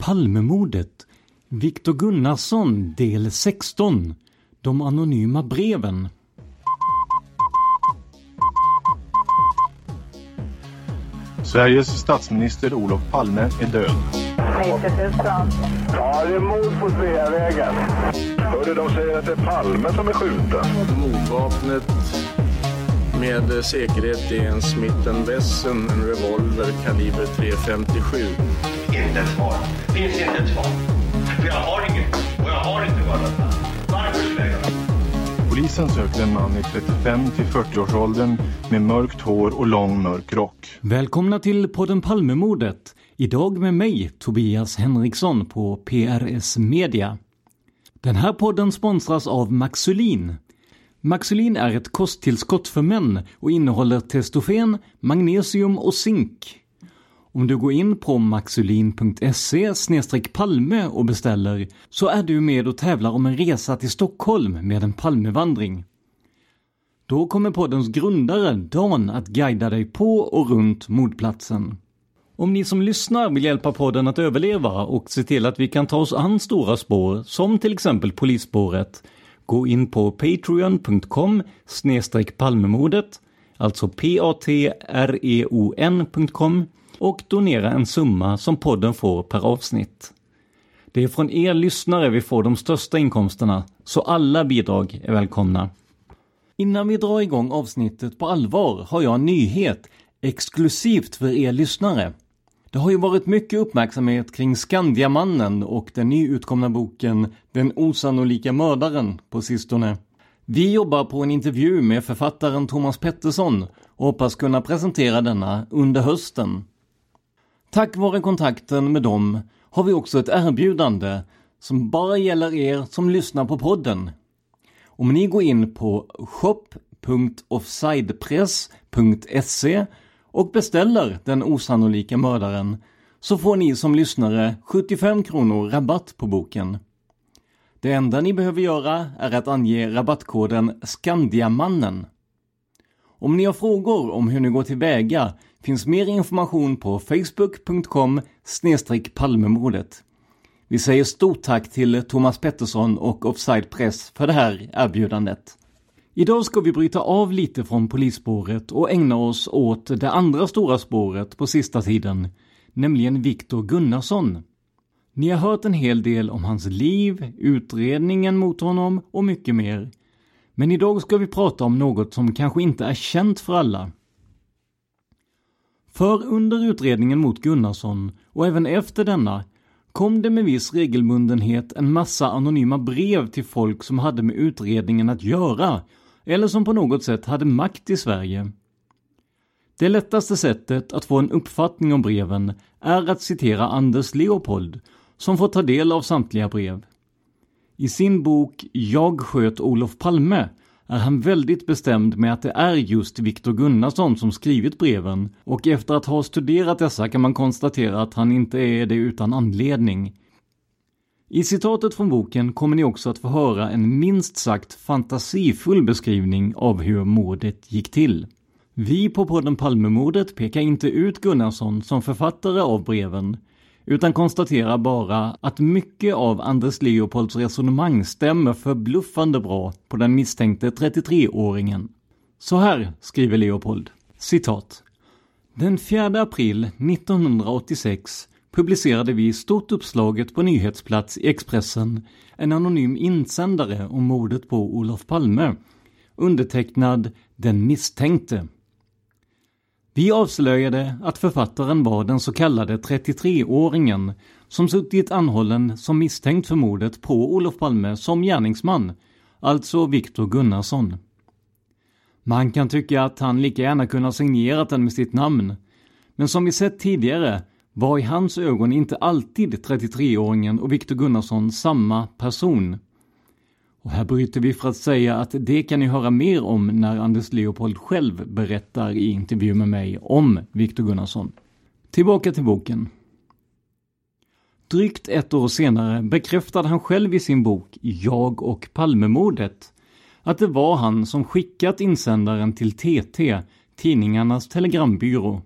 Palmemordet Viktor Gunnarsson del 16 De anonyma breven Sveriges statsminister Olof Palme är död. 90 000. Ja, det är mord på Sveavägen. Hörde de säger att det är Palme som är skjuten. Mordvapnet med säkerhet är en Smith Wesson, en revolver kaliber .357. Inte ett svar. Finns inte ett svar. För jag har inget. Och jag har inte varit Varför skulle jag göra Polisen söker en man i 35 till 40-årsåldern med mörkt hår och lång mörk rock. Välkomna till podden Palmemordet. Idag med mig, Tobias Henriksson på PRS Media. Den här podden sponsras av Maxulin. Maxulin är ett kosttillskott för män och innehåller testofen, magnesium och zink. Om du går in på maxulin.se palme och beställer så är du med och tävlar om en resa till Stockholm med en Palmevandring. Då kommer poddens grundare Dan att guida dig på och runt mordplatsen. Om ni som lyssnar vill hjälpa podden att överleva och se till att vi kan ta oss an stora spår, som till exempel polisspåret, gå in på patreon.com palmemordet, alltså p-a-t-r-e-o-n.com och donera en summa som podden får per avsnitt. Det är från er lyssnare vi får de största inkomsterna, så alla bidrag är välkomna. Innan vi drar igång avsnittet på allvar har jag en nyhet exklusivt för er lyssnare. Det har ju varit mycket uppmärksamhet kring Skandiamannen och den nyutkomna boken Den osannolika mördaren på sistone. Vi jobbar på en intervju med författaren Thomas Pettersson och hoppas kunna presentera denna under hösten. Tack vare kontakten med dem har vi också ett erbjudande som bara gäller er som lyssnar på podden. Om ni går in på shop.offsidepress.se och beställer Den osannolika mördaren så får ni som lyssnare 75 kronor rabatt på boken. Det enda ni behöver göra är att ange rabattkoden Skandiamannen. Om ni har frågor om hur ni går tillväga finns mer information på facebook.com palmemordet. Vi säger stort tack till Thomas Pettersson och Offside Press för det här erbjudandet. Idag ska vi bryta av lite från polisspåret och ägna oss åt det andra stora spåret på sista tiden, nämligen Viktor Gunnarsson. Ni har hört en hel del om hans liv, utredningen mot honom och mycket mer. Men idag ska vi prata om något som kanske inte är känt för alla. För under utredningen mot Gunnarsson och även efter denna kom det med viss regelbundenhet en massa anonyma brev till folk som hade med utredningen att göra eller som på något sätt hade makt i Sverige. Det lättaste sättet att få en uppfattning om breven är att citera Anders Leopold som får ta del av samtliga brev. I sin bok Jag sköt Olof Palme är han väldigt bestämd med att det är just Viktor Gunnarsson som skrivit breven och efter att ha studerat dessa kan man konstatera att han inte är det utan anledning. I citatet från boken kommer ni också att få höra en minst sagt fantasifull beskrivning av hur mordet gick till. Vi på podden Palmemordet pekar inte ut Gunnarsson som författare av breven, utan konstaterar bara att mycket av Anders Leopolds resonemang stämmer förbluffande bra på den misstänkte 33-åringen. Så här skriver Leopold, citat. Den 4 april 1986 publicerade vi stort uppslaget på nyhetsplats i Expressen en anonym insändare om mordet på Olof Palme, undertecknad Den misstänkte. Vi avslöjade att författaren var den så kallade 33-åringen som suttit anhållen som misstänkt för mordet på Olof Palme som gärningsman, alltså Viktor Gunnarsson. Man kan tycka att han lika gärna kunde ha signerat den med sitt namn, men som vi sett tidigare var i hans ögon inte alltid 33-åringen och Viktor Gunnarsson samma person. Och här bryter vi för att säga att det kan ni höra mer om när Anders Leopold själv berättar i intervju med mig om Viktor Gunnarsson. Tillbaka till boken. Drygt ett år senare bekräftade han själv i sin bok Jag och Palmemordet att det var han som skickat insändaren till TT, tidningarnas telegrambyrå.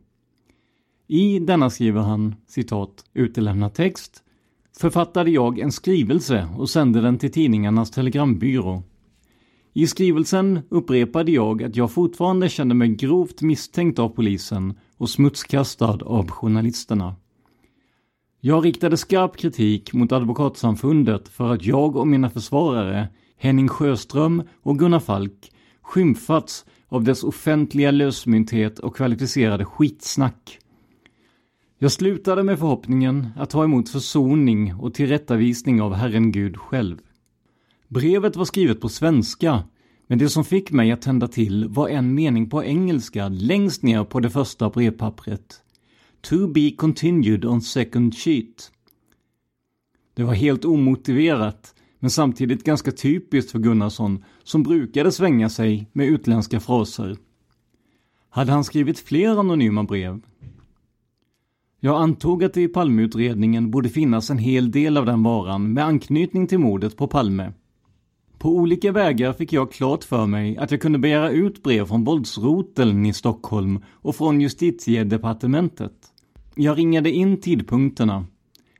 I denna skriver han, citat, utelämnad text, författade jag en skrivelse och sände den till tidningarnas telegrambyrå. I skrivelsen upprepade jag att jag fortfarande kände mig grovt misstänkt av polisen och smutskastad av journalisterna. Jag riktade skarp kritik mot Advokatsamfundet för att jag och mina försvarare, Henning Sjöström och Gunnar Falk, skymfats av dess offentliga lösmynthet och kvalificerade skitsnack. Jag slutade med förhoppningen att ta emot försoning och tillrättavisning av Herren Gud själv. Brevet var skrivet på svenska, men det som fick mig att tända till var en mening på engelska längst ner på det första brevpappret. To be continued on second sheet. Det var helt omotiverat, men samtidigt ganska typiskt för Gunnarsson som brukade svänga sig med utländska fraser. Hade han skrivit fler anonyma brev? Jag antog att det i Palmeutredningen borde finnas en hel del av den varan med anknytning till mordet på Palme. På olika vägar fick jag klart för mig att jag kunde begära ut brev från våldsroteln i Stockholm och från justitiedepartementet. Jag ringade in tidpunkterna.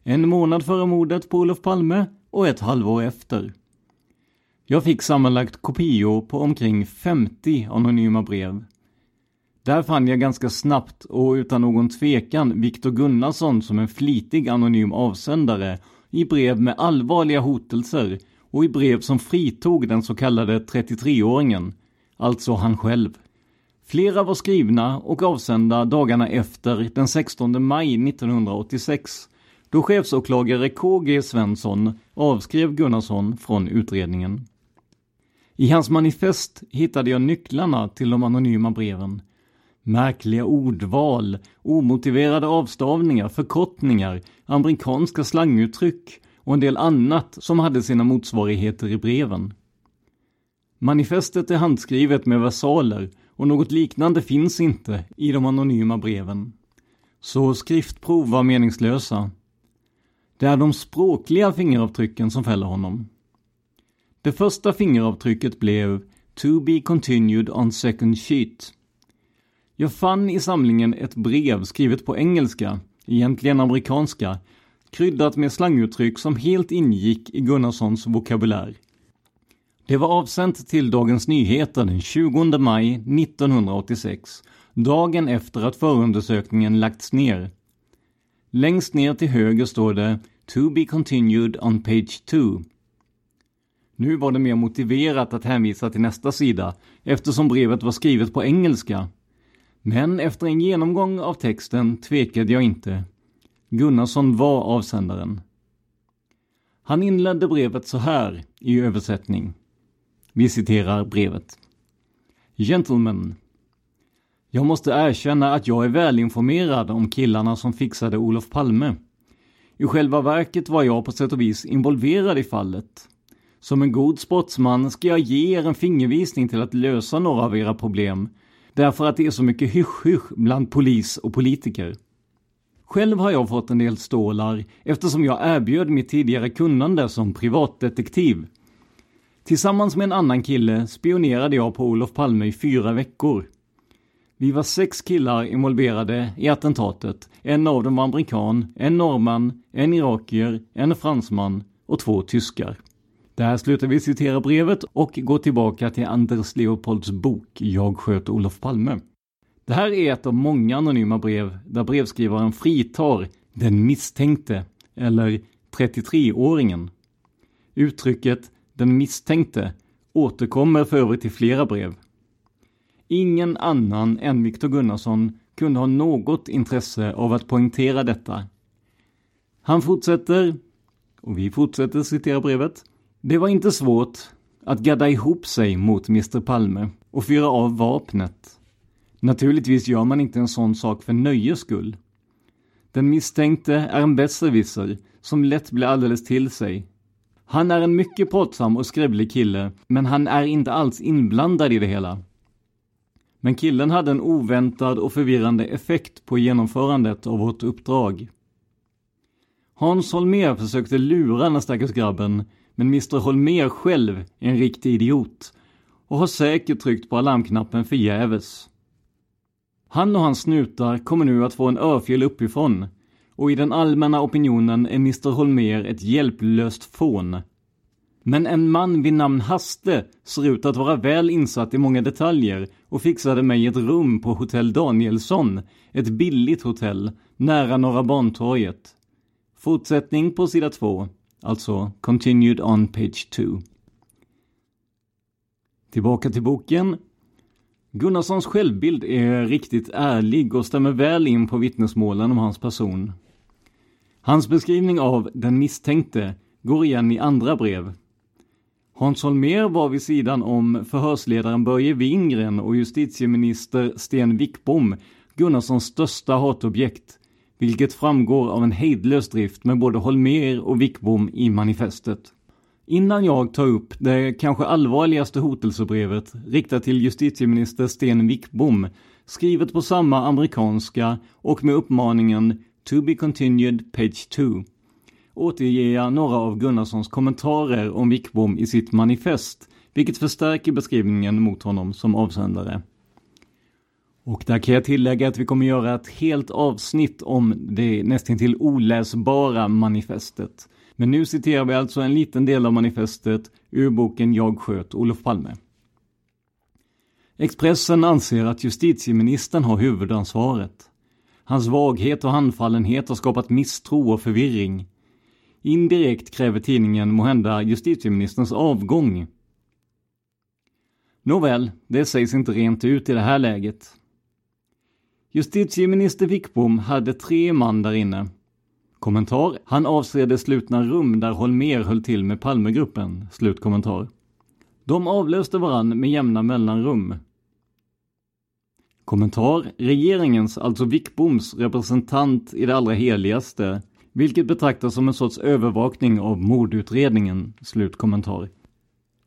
En månad före mordet på Olof Palme och ett halvår efter. Jag fick sammanlagt kopior på omkring 50 anonyma brev. Där fann jag ganska snabbt och utan någon tvekan Viktor Gunnarsson som en flitig anonym avsändare i brev med allvarliga hotelser och i brev som fritog den så kallade 33-åringen, alltså han själv. Flera var skrivna och avsända dagarna efter den 16 maj 1986 då chefsåklagare KG Svensson avskrev Gunnarsson från utredningen. I hans manifest hittade jag nycklarna till de anonyma breven Märkliga ordval, omotiverade avstavningar, förkortningar, amerikanska slanguttryck och en del annat som hade sina motsvarigheter i breven. Manifestet är handskrivet med versaler och något liknande finns inte i de anonyma breven. Så skriftprov var meningslösa. Det är de språkliga fingeravtrycken som fäller honom. Det första fingeravtrycket blev To be continued on second sheet jag fann i samlingen ett brev skrivet på engelska, egentligen amerikanska, kryddat med slanguttryck som helt ingick i Gunnarssons vokabulär. Det var avsänt till Dagens Nyheter den 20 maj 1986, dagen efter att förundersökningen lagts ner. Längst ner till höger står det To be continued on page 2. Nu var det mer motiverat att hänvisa till nästa sida eftersom brevet var skrivet på engelska men efter en genomgång av texten tvekade jag inte. Gunnarsson var avsändaren. Han inledde brevet så här i översättning. Vi citerar brevet. Gentlemen. Jag måste erkänna att jag är välinformerad om killarna som fixade Olof Palme. I själva verket var jag på sätt och vis involverad i fallet. Som en god sportsman ska jag ge er en fingervisning till att lösa några av era problem. Därför att det är så mycket hysch-hysch bland polis och politiker. Själv har jag fått en del stålar eftersom jag erbjöd mitt tidigare kunnande som privatdetektiv. Tillsammans med en annan kille spionerade jag på Olof Palme i fyra veckor. Vi var sex killar involverade i attentatet. En av dem var amerikan, en norrman, en irakier, en fransman och två tyskar. Där slutar vi citera brevet och går tillbaka till Anders Leopolds bok Jag sköt Olof Palme. Det här är ett av många anonyma brev där brevskrivaren fritar den misstänkte, eller 33-åringen. Uttrycket den misstänkte återkommer för övrigt i flera brev. Ingen annan än Viktor Gunnarsson kunde ha något intresse av att poängtera detta. Han fortsätter, och vi fortsätter citera brevet. Det var inte svårt att gadda ihop sig mot Mr Palme och fyra av vapnet. Naturligtvis gör man inte en sån sak för nöjes skull. Den misstänkte är en besserwisser som lätt blir alldeles till sig. Han är en mycket pratsam och skrävlig kille, men han är inte alls inblandad i det hela. Men killen hade en oväntad och förvirrande effekt på genomförandet av vårt uppdrag. Hans Holmér försökte lura den stackars grabben, men Mr Holmér själv är en riktig idiot och har säkert tryckt på alarmknappen förgäves. Han och hans snutar kommer nu att få en örfil uppifrån och i den allmänna opinionen är Mr Holmér ett hjälplöst fån. Men en man vid namn Haste ser ut att vara väl insatt i många detaljer och fixade mig ett rum på Hotell Danielsson, ett billigt hotell, nära Norra Bantorget. Fortsättning på sida 2, alltså continued on page 2. Tillbaka till boken. Gunnarssons självbild är riktigt ärlig och stämmer väl in på vittnesmålen om hans person. Hans beskrivning av den misstänkte går igen i andra brev. Hans Holmér var vid sidan om förhörsledaren Börje Wingren och justitieminister Sten Wickbom Gunnarssons största hatobjekt, vilket framgår av en hejdlös drift med både Holmér och Wickbom i manifestet. Innan jag tar upp det kanske allvarligaste hotelsebrevet riktat till justitieminister Sten Wickbom, skrivet på samma amerikanska och med uppmaningen To be continued page 2 återger jag några av Gunnarssons kommentarer om Wickbom i sitt manifest, vilket förstärker beskrivningen mot honom som avsändare. Och där kan jag tillägga att vi kommer göra ett helt avsnitt om det nästintill oläsbara manifestet. Men nu citerar vi alltså en liten del av manifestet ur boken Jag sköt Olof Palme. Expressen anser att justitieministern har huvudansvaret. Hans vaghet och handfallenhet har skapat misstro och förvirring. Indirekt kräver tidningen måhända justitieministerns avgång. Nåväl, det sägs inte rent ut i det här läget. Justitieminister Wickbom hade tre man där inne. Kommentar. Han avser det slutna rum där Holmer höll till med Palmegruppen. Slutkommentar. De avlöste varann med jämna mellanrum. Kommentar. Regeringens, alltså Wickboms, representant i det allra heligaste, vilket betraktas som en sorts övervakning av mordutredningen. Slutkommentar.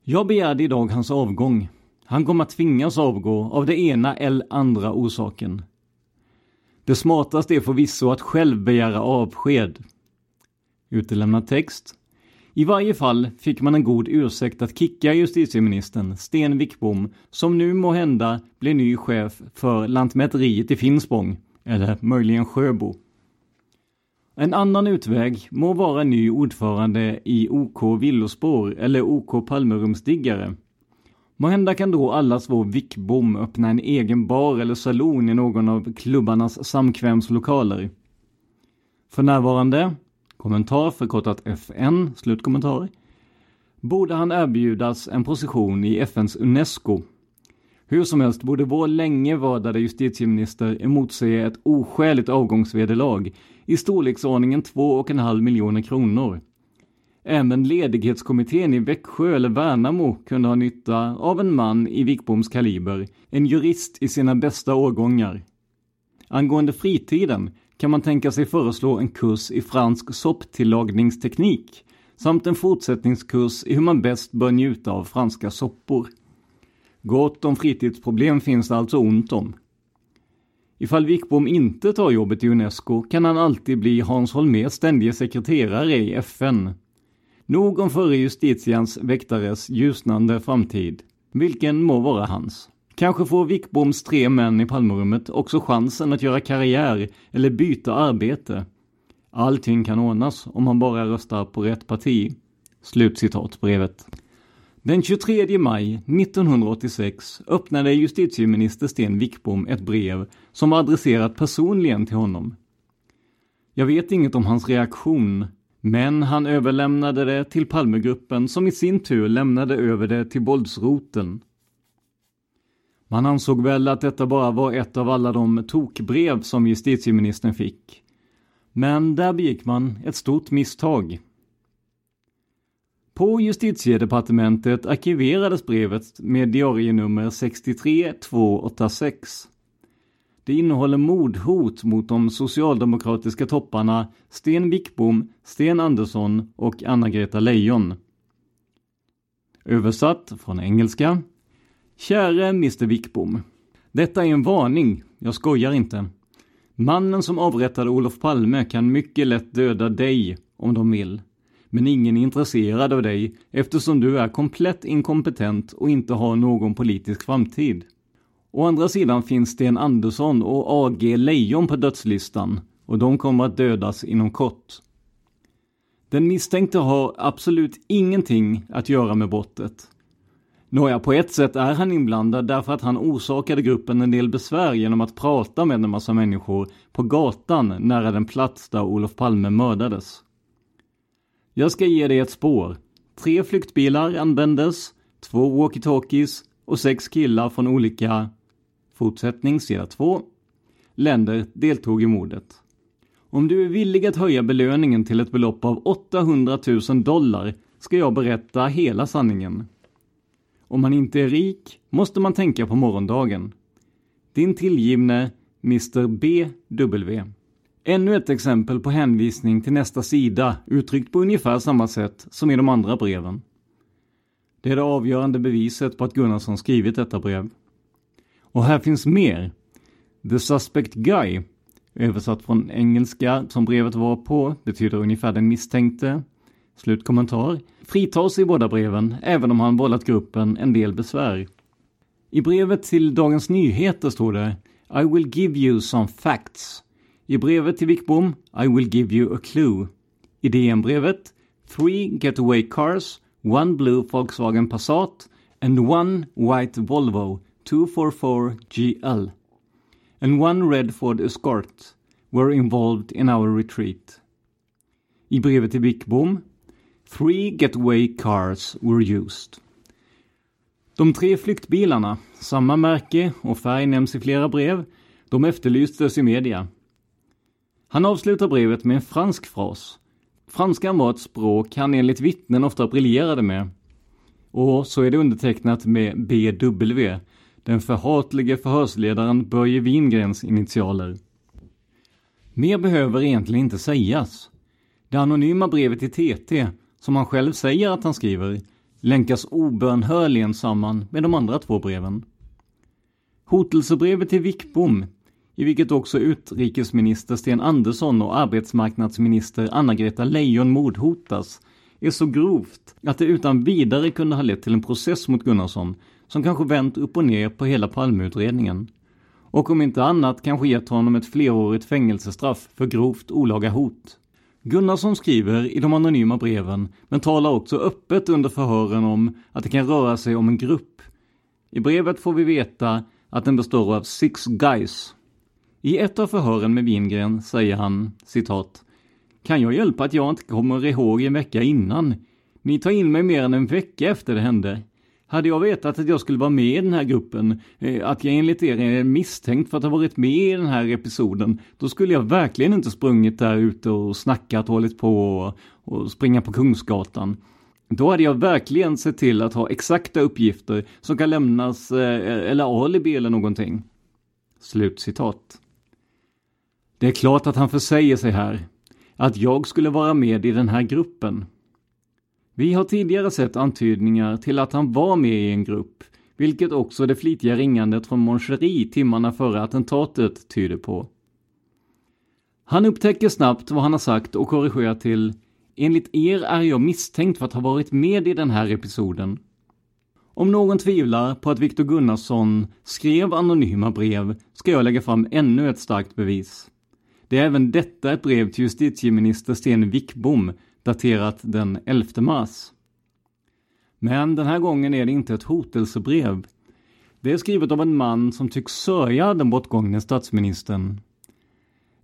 Jag begärde idag hans avgång. Han kommer att tvingas avgå av det ena eller andra orsaken. Det smartaste är förvisso att själv begära avsked. Utelämnad text. I varje fall fick man en god ursäkt att kicka justitieministern Sten Wickbom som nu må hända blir ny chef för Lantmäteriet i Finspång, eller möjligen Sjöbo. En annan utväg må vara ny ordförande i OK Villospår eller OK Palmerumsdiggare. Måhända kan då allas vår Wickbom öppna en egen bar eller salon i någon av klubbarnas samkvämslokaler. För närvarande, kommentar förkortat FN, slutkommentar, borde han erbjudas en position i FNs UNESCO. Hur som helst borde vår länge vördade justitieminister emotse ett oskäligt avgångsvederlag i storleksordningen 2,5 miljoner kronor. Även ledighetskommittén i Växjö eller Värnamo kunde ha nytta av en man i Wickboms kaliber, en jurist i sina bästa årgångar. Angående fritiden kan man tänka sig föreslå en kurs i fransk sopptillagningsteknik samt en fortsättningskurs i hur man bäst bör njuta av franska soppor. Gott om fritidsproblem finns det alltså ont om. Ifall Wickbom inte tar jobbet i Unesco kan han alltid bli Hans Holmérs ständige sekreterare i FN. Nog om förre justitians väktares ljusnande framtid, vilken må vara hans. Kanske får Wickboms tre män i Palmerummet också chansen att göra karriär eller byta arbete. Allting kan ordnas om man bara röstar på rätt parti. Slutcitat brevet. Den 23 maj 1986 öppnade justitieminister Sten Wickbom ett brev som var adresserat personligen till honom. Jag vet inget om hans reaktion, men han överlämnade det till Palmegruppen som i sin tur lämnade över det till våldsroteln. Man ansåg väl att detta bara var ett av alla de tokbrev som justitieministern fick. Men där begick man ett stort misstag. På justitiedepartementet arkiverades brevet med diarienummer 63286. Det innehåller mordhot mot de socialdemokratiska topparna Sten Wickbom, Sten Andersson och Anna-Greta Leijon. Översatt från engelska. Käre Mr Wickbom. Detta är en varning, jag skojar inte. Mannen som avrättade Olof Palme kan mycket lätt döda dig om de vill. Men ingen är intresserad av dig eftersom du är komplett inkompetent och inte har någon politisk framtid. Å andra sidan finns Sten Andersson och AG Lejon på dödslistan och de kommer att dödas inom kort. Den misstänkte har absolut ingenting att göra med brottet. Nåja, på ett sätt är han inblandad därför att han orsakade gruppen en del besvär genom att prata med en massa människor på gatan nära den plats där Olof Palme mördades. Jag ska ge dig ett spår. Tre flyktbilar användes, två walkie-talkies och sex killar från olika, fortsättning sida 2, länder deltog i mordet. Om du är villig att höja belöningen till ett belopp av 800 000 dollar ska jag berätta hela sanningen. Om man inte är rik måste man tänka på morgondagen. Din tillgivne Mr B.W. Ännu ett exempel på hänvisning till nästa sida uttryckt på ungefär samma sätt som i de andra breven. Det är det avgörande beviset på att Gunnarsson skrivit detta brev. Och här finns mer. The suspect guy, översatt från engelska som brevet var på, betyder ungefär den misstänkte. Slutkommentar. Fritas i båda breven, även om han vållat gruppen en del besvär. I brevet till Dagens Nyheter står det I will give you some facts. I brevet till Wickbom I will give you a clue. I DN-brevet Three getaway cars, one blue Volkswagen Passat and one white Volvo 244 GL and one red Ford Escort were involved in our retreat. I brevet till Wickbom Three getaway cars were used. De tre flyktbilarna, samma märke och färg nämns i flera brev, de efterlystes i media. Han avslutar brevet med en fransk fras. Franskan var ett språk han enligt vittnen ofta briljerade med. Och så är det undertecknat med BW, den förhatlige förhörsledaren Börje Wingrens initialer. Mer behöver egentligen inte sägas. Det anonyma brevet till TT som han själv säger att han skriver, länkas obönhörligen samman med de andra två breven. Hotelsebrevet till Wickbom, i vilket också utrikesminister Sten Andersson och arbetsmarknadsminister Anna-Greta Leijon mordhotas, är så grovt att det utan vidare kunde ha lett till en process mot Gunnarsson som kanske vänt upp och ner på hela Palmeutredningen. Och om inte annat kanske gett honom ett flerårigt fängelsestraff för grovt olaga hot. Gunnarsson skriver i de anonyma breven, men talar också öppet under förhören om att det kan röra sig om en grupp. I brevet får vi veta att den består av six guys. I ett av förhören med Wingren säger han, citat, Kan jag hjälpa att jag inte kommer ihåg en vecka innan? Ni tar in mig mer än en vecka efter det hände. Hade jag vetat att jag skulle vara med i den här gruppen, eh, att jag enligt er är misstänkt för att ha varit med i den här episoden, då skulle jag verkligen inte sprungit där ute och snackat, hållit på och, och springa på Kungsgatan. Då hade jag verkligen sett till att ha exakta uppgifter som kan lämnas, eh, eller alibi eller någonting. Slutcitat. Det är klart att han försäger sig här, att jag skulle vara med i den här gruppen. Vi har tidigare sett antydningar till att han var med i en grupp, vilket också det flitiga ringandet från Moncherie timmarna före attentatet tyder på. Han upptäcker snabbt vad han har sagt och korrigerar till Enligt er är jag misstänkt för att ha varit med i den här episoden. Om någon tvivlar på att Viktor Gunnarsson skrev anonyma brev ska jag lägga fram ännu ett starkt bevis. Det är även detta ett brev till justitieminister Sten Wickbom daterat den 11 mars. Men den här gången är det inte ett hotelsebrev. Det är skrivet av en man som tycks sörja den bortgångne statsministern.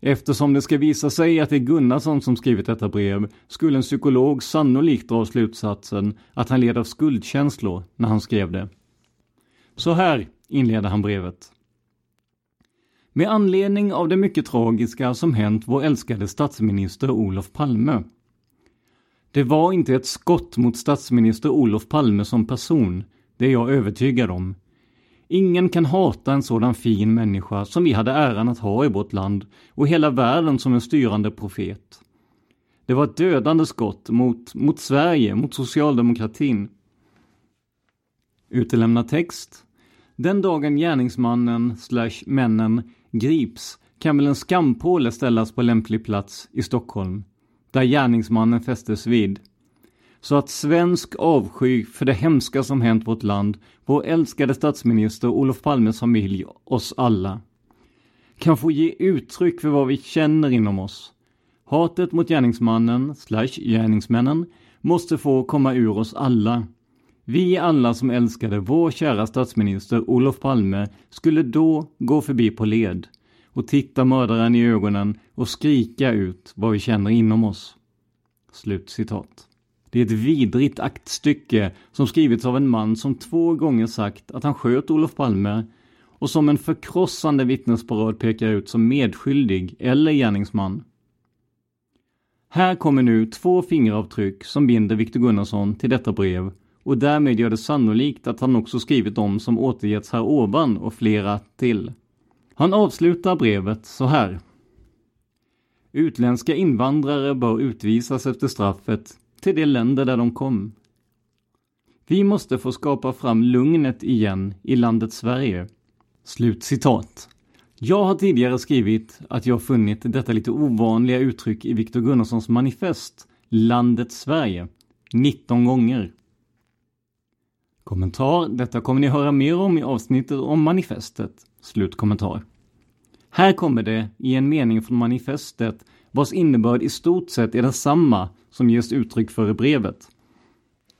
Eftersom det ska visa sig att det är Gunnarsson som skrivit detta brev skulle en psykolog sannolikt dra slutsatsen att han led av skuldkänslor när han skrev det. Så här inleder han brevet. Med anledning av det mycket tragiska som hänt vår älskade statsminister Olof Palme. Det var inte ett skott mot statsminister Olof Palme som person, det är jag övertygad om. Ingen kan hata en sådan fin människa som vi hade äran att ha i vårt land och hela världen som en styrande profet. Det var ett dödande skott mot, mot Sverige, mot socialdemokratin. Utelämna text. Den dagen gärningsmannen slash männen grips kan väl en skampåle ställas på lämplig plats i Stockholm, där gärningsmannen fästes vid så att svensk avsky för det hemska som hänt vårt land, vår älskade statsminister Olof Palmes familj, oss alla, kan få ge uttryck för vad vi känner inom oss. Hatet mot gärningsmannen, slash gärningsmännen, måste få komma ur oss alla. Vi alla som älskade vår kära statsminister Olof Palme skulle då gå förbi på led och titta mördaren i ögonen och skrika ut vad vi känner inom oss. Slut citat. Det är ett vidrigt aktstycke som skrivits av en man som två gånger sagt att han sköt Olof Palme och som en förkrossande vittnesparad pekar ut som medskyldig eller gärningsman. Här kommer nu två fingeravtryck som binder Viktor Gunnarsson till detta brev och därmed gör det sannolikt att han också skrivit dem som återgetts här ovan och flera till. Han avslutar brevet så här. Utländska invandrare bör utvisas efter straffet till de länder där de kom. Vi måste få skapa fram lugnet igen i landet Sverige. Slut citat. Jag har tidigare skrivit att jag funnit detta lite ovanliga uttryck i Viktor Gunnarssons manifest Landet Sverige 19 gånger. Kommentar. Detta kommer ni höra mer om i avsnittet om manifestet. Slutkommentar. Här kommer det i en mening från manifestet vars innebörd i stort sett är densamma som ges uttryck för i brevet.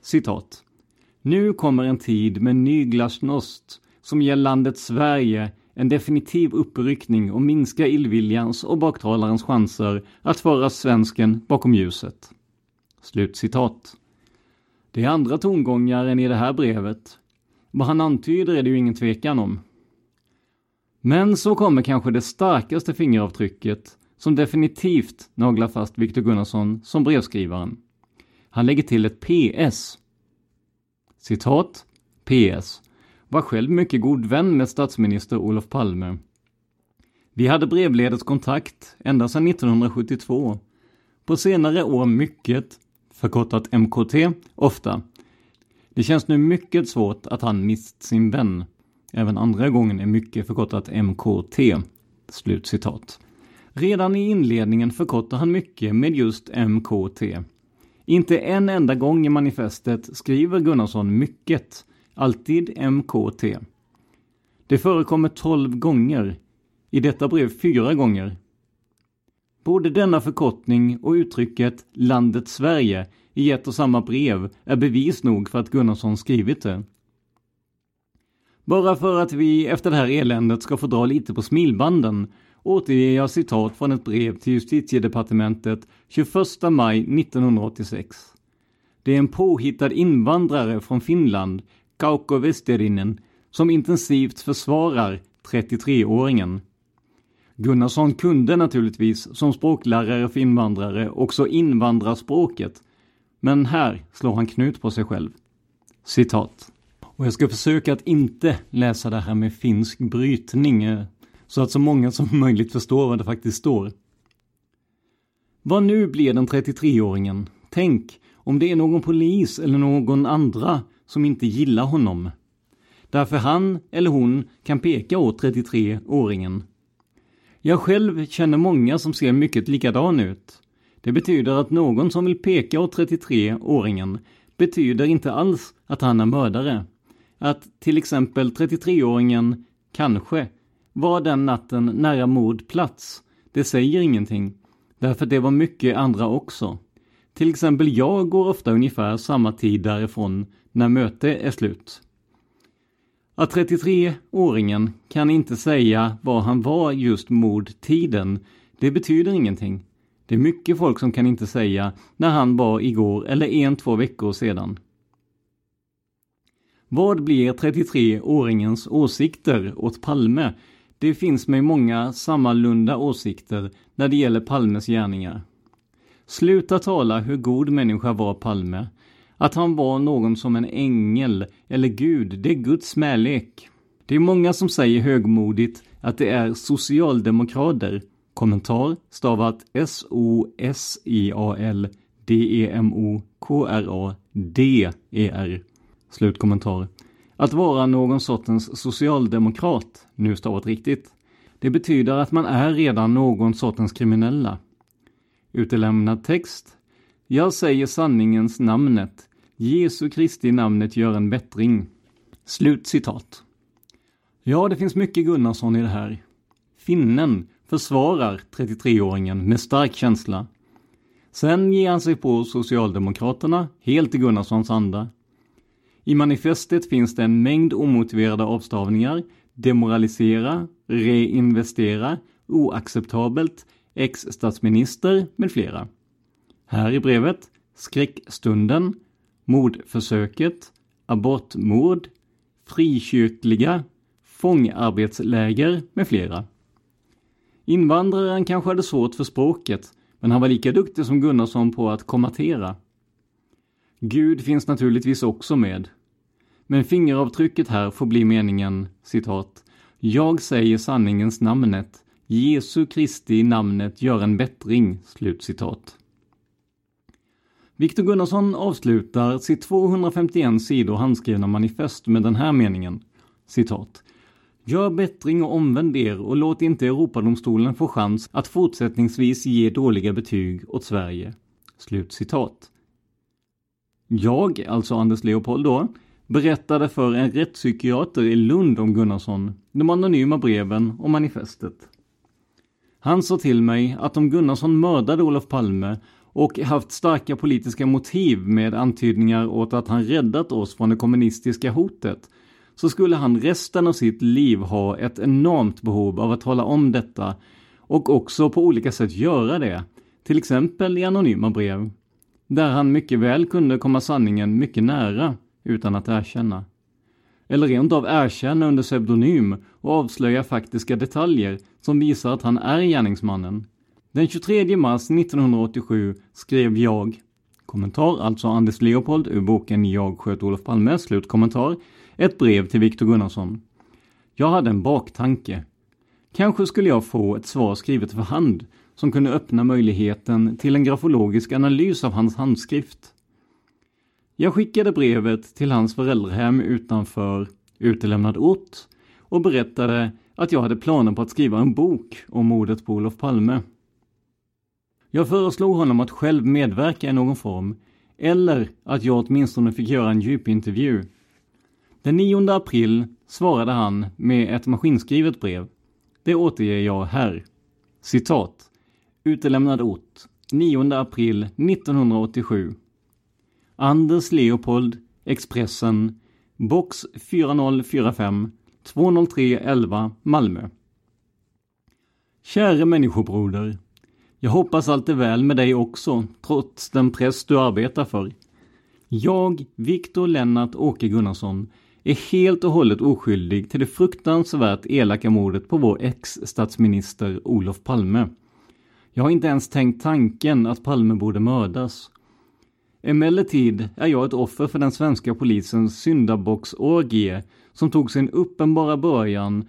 Citat. Nu kommer en tid med ny glasnost som ger landet Sverige en definitiv uppryckning och minskar illviljans och baktalarens chanser att föra svensken bakom ljuset. Slutcitat. Det är andra tongångar än i det här brevet. Vad han antyder är det ju ingen tvekan om. Men så kommer kanske det starkaste fingeravtrycket som definitivt naglar fast Viktor Gunnarsson som brevskrivaren. Han lägger till ett PS. Citat. PS. Var själv mycket god vän med statsminister Olof Palme. Vi hade brevledes kontakt ända sedan 1972. På senare år mycket, förkortat MKT, ofta. Det känns nu mycket svårt att han mist sin vän. Även andra gången är mycket förkortat MKT. Slut citat. Redan i inledningen förkortar han mycket med just MKT. Inte en enda gång i manifestet skriver Gunnarsson mycket, alltid MKT. Det förekommer 12 gånger, i detta brev fyra gånger. Både denna förkortning och uttrycket ”landet Sverige” i ett och samma brev är bevis nog för att Gunnarsson skrivit det. Bara för att vi efter det här eländet ska få dra lite på smilbanden återger jag citat från ett brev till justitiedepartementet 21 maj 1986. Det är en påhittad invandrare från Finland, Kauko Westerinen, som intensivt försvarar 33-åringen. Gunnarsson kunde naturligtvis som språklärare för invandrare också invandrarspråket, men här slår han knut på sig själv. Citat. Och jag ska försöka att inte läsa det här med finsk brytning eh, så att så många som möjligt förstår vad det faktiskt står. Vad nu blir den 33-åringen? Tänk om det är någon polis eller någon andra som inte gillar honom. Därför han eller hon kan peka åt 33-åringen. Jag själv känner många som ser mycket likadan ut. Det betyder att någon som vill peka åt 33-åringen betyder inte alls att han är mördare. Att till exempel 33-åringen, kanske, var den natten nära mordplats, det säger ingenting. Därför det var mycket andra också. Till exempel jag går ofta ungefär samma tid därifrån när möte är slut. Att 33-åringen kan inte säga var han var just mordtiden, det betyder ingenting. Det är mycket folk som kan inte säga när han var igår eller en, två veckor sedan. Vad blir 33-åringens åsikter åt Palme? Det finns med många sammalunda åsikter när det gäller Palmes gärningar. Sluta tala hur god människa var Palme. Att han var någon som en ängel eller Gud, det är Guds smälek. Det är många som säger högmodigt att det är socialdemokrater. Kommentar stavat S-O-S-I-A-L D-E-M-O-K-R-A-D-E-R. Slutkommentar. Att vara någon sortens socialdemokrat, nu stavat riktigt, det betyder att man är redan någon sortens kriminella. Utelämnad text. Jag säger sanningens namnet. Jesu Kristi namnet gör en bättring. Slut citat. Ja, det finns mycket Gunnarsson i det här. Finnen försvarar 33-åringen med stark känsla. Sen ger han sig på Socialdemokraterna, helt i Gunnarssons anda. I manifestet finns det en mängd omotiverade avstavningar, demoralisera, reinvestera, oacceptabelt, ex-statsminister med flera. Här i brevet skräckstunden, mordförsöket, abortmord, frikyrkliga, fångarbetsläger med flera. Invandraren kanske hade svårt för språket, men han var lika duktig som Gunnarsson på att kommatera. Gud finns naturligtvis också med. Men fingeravtrycket här får bli meningen, citat, Jag säger sanningens namnet, Jesu Kristi namnet gör en bättring, slut citat. Viktor Gunnarsson avslutar sitt 251 sidor handskrivna manifest med den här meningen, citat, Gör bättring och omvänd er och låt inte Europadomstolen få chans att fortsättningsvis ge dåliga betyg åt Sverige. Slut citat. Jag, alltså Anders Leopold då, berättade för en rättspsykiater i Lund om Gunnarsson, de anonyma breven och manifestet. Han sa till mig att om Gunnarsson mördade Olof Palme och haft starka politiska motiv med antydningar åt att han räddat oss från det kommunistiska hotet så skulle han resten av sitt liv ha ett enormt behov av att tala om detta och också på olika sätt göra det, till exempel i anonyma brev, där han mycket väl kunde komma sanningen mycket nära utan att erkänna. Eller rent av erkänna under pseudonym och avslöja faktiska detaljer som visar att han är gärningsmannen. Den 23 mars 1987 skrev jag, kommentar alltså Anders Leopold ur boken Jag sköt Olof Palme, slutkommentar, ett brev till Viktor Gunnarsson. Jag hade en baktanke. Kanske skulle jag få ett svar skrivet för hand som kunde öppna möjligheten till en grafologisk analys av hans handskrift. Jag skickade brevet till hans föräldrahem utanför utelämnad ort och berättade att jag hade planer på att skriva en bok om mordet på Olof Palme. Jag föreslog honom att själv medverka i någon form eller att jag åtminstone fick göra en djupintervju den 9 april svarade han med ett maskinskrivet brev. Det återger jag här. Citat. Utelämnad ort. 9 april 1987. Anders Leopold, Expressen, box 4045 203 11 Malmö. Käre människobroder. Jag hoppas allt är väl med dig också, trots den press du arbetar för. Jag, Viktor Lennart Åke Gunnarsson, är helt och hållet oskyldig till det fruktansvärt elaka mordet på vår ex-statsminister Olof Palme. Jag har inte ens tänkt tanken att Palme borde mördas. Emellertid är jag ett offer för den svenska polisens syndabocksorgie som tog sin uppenbara början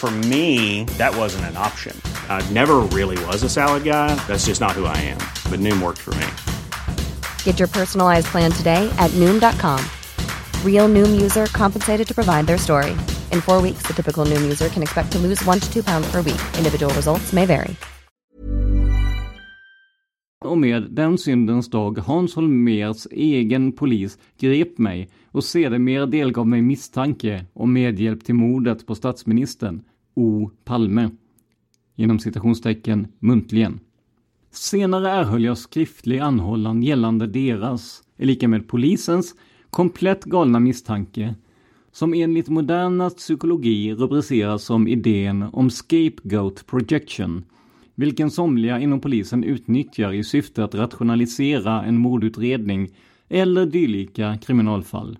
For me, that wasn't an option. I never really was a salad guy. That's just not who I am. But Noom worked for me. Get your personalized plan today at Noom.com. Real Noom user compensated to provide their story. In four weeks, the typical Noom user can expect to lose one to two pounds per week. Individual results may vary. Och med den syndens dag Hans Holmers egen polis grep mig och sedermera delgav mig misstanke om medhjälp till mordet på statsministern O. Palme. Genom citationstecken muntligen. Senare erhöll jag skriftlig anhållan gällande deras, är lika med polisens, komplett galna misstanke som enligt modernast psykologi rubriceras som idén om scapegoat projection vilken somliga inom polisen utnyttjar i syfte att rationalisera en mordutredning eller dylika kriminalfall.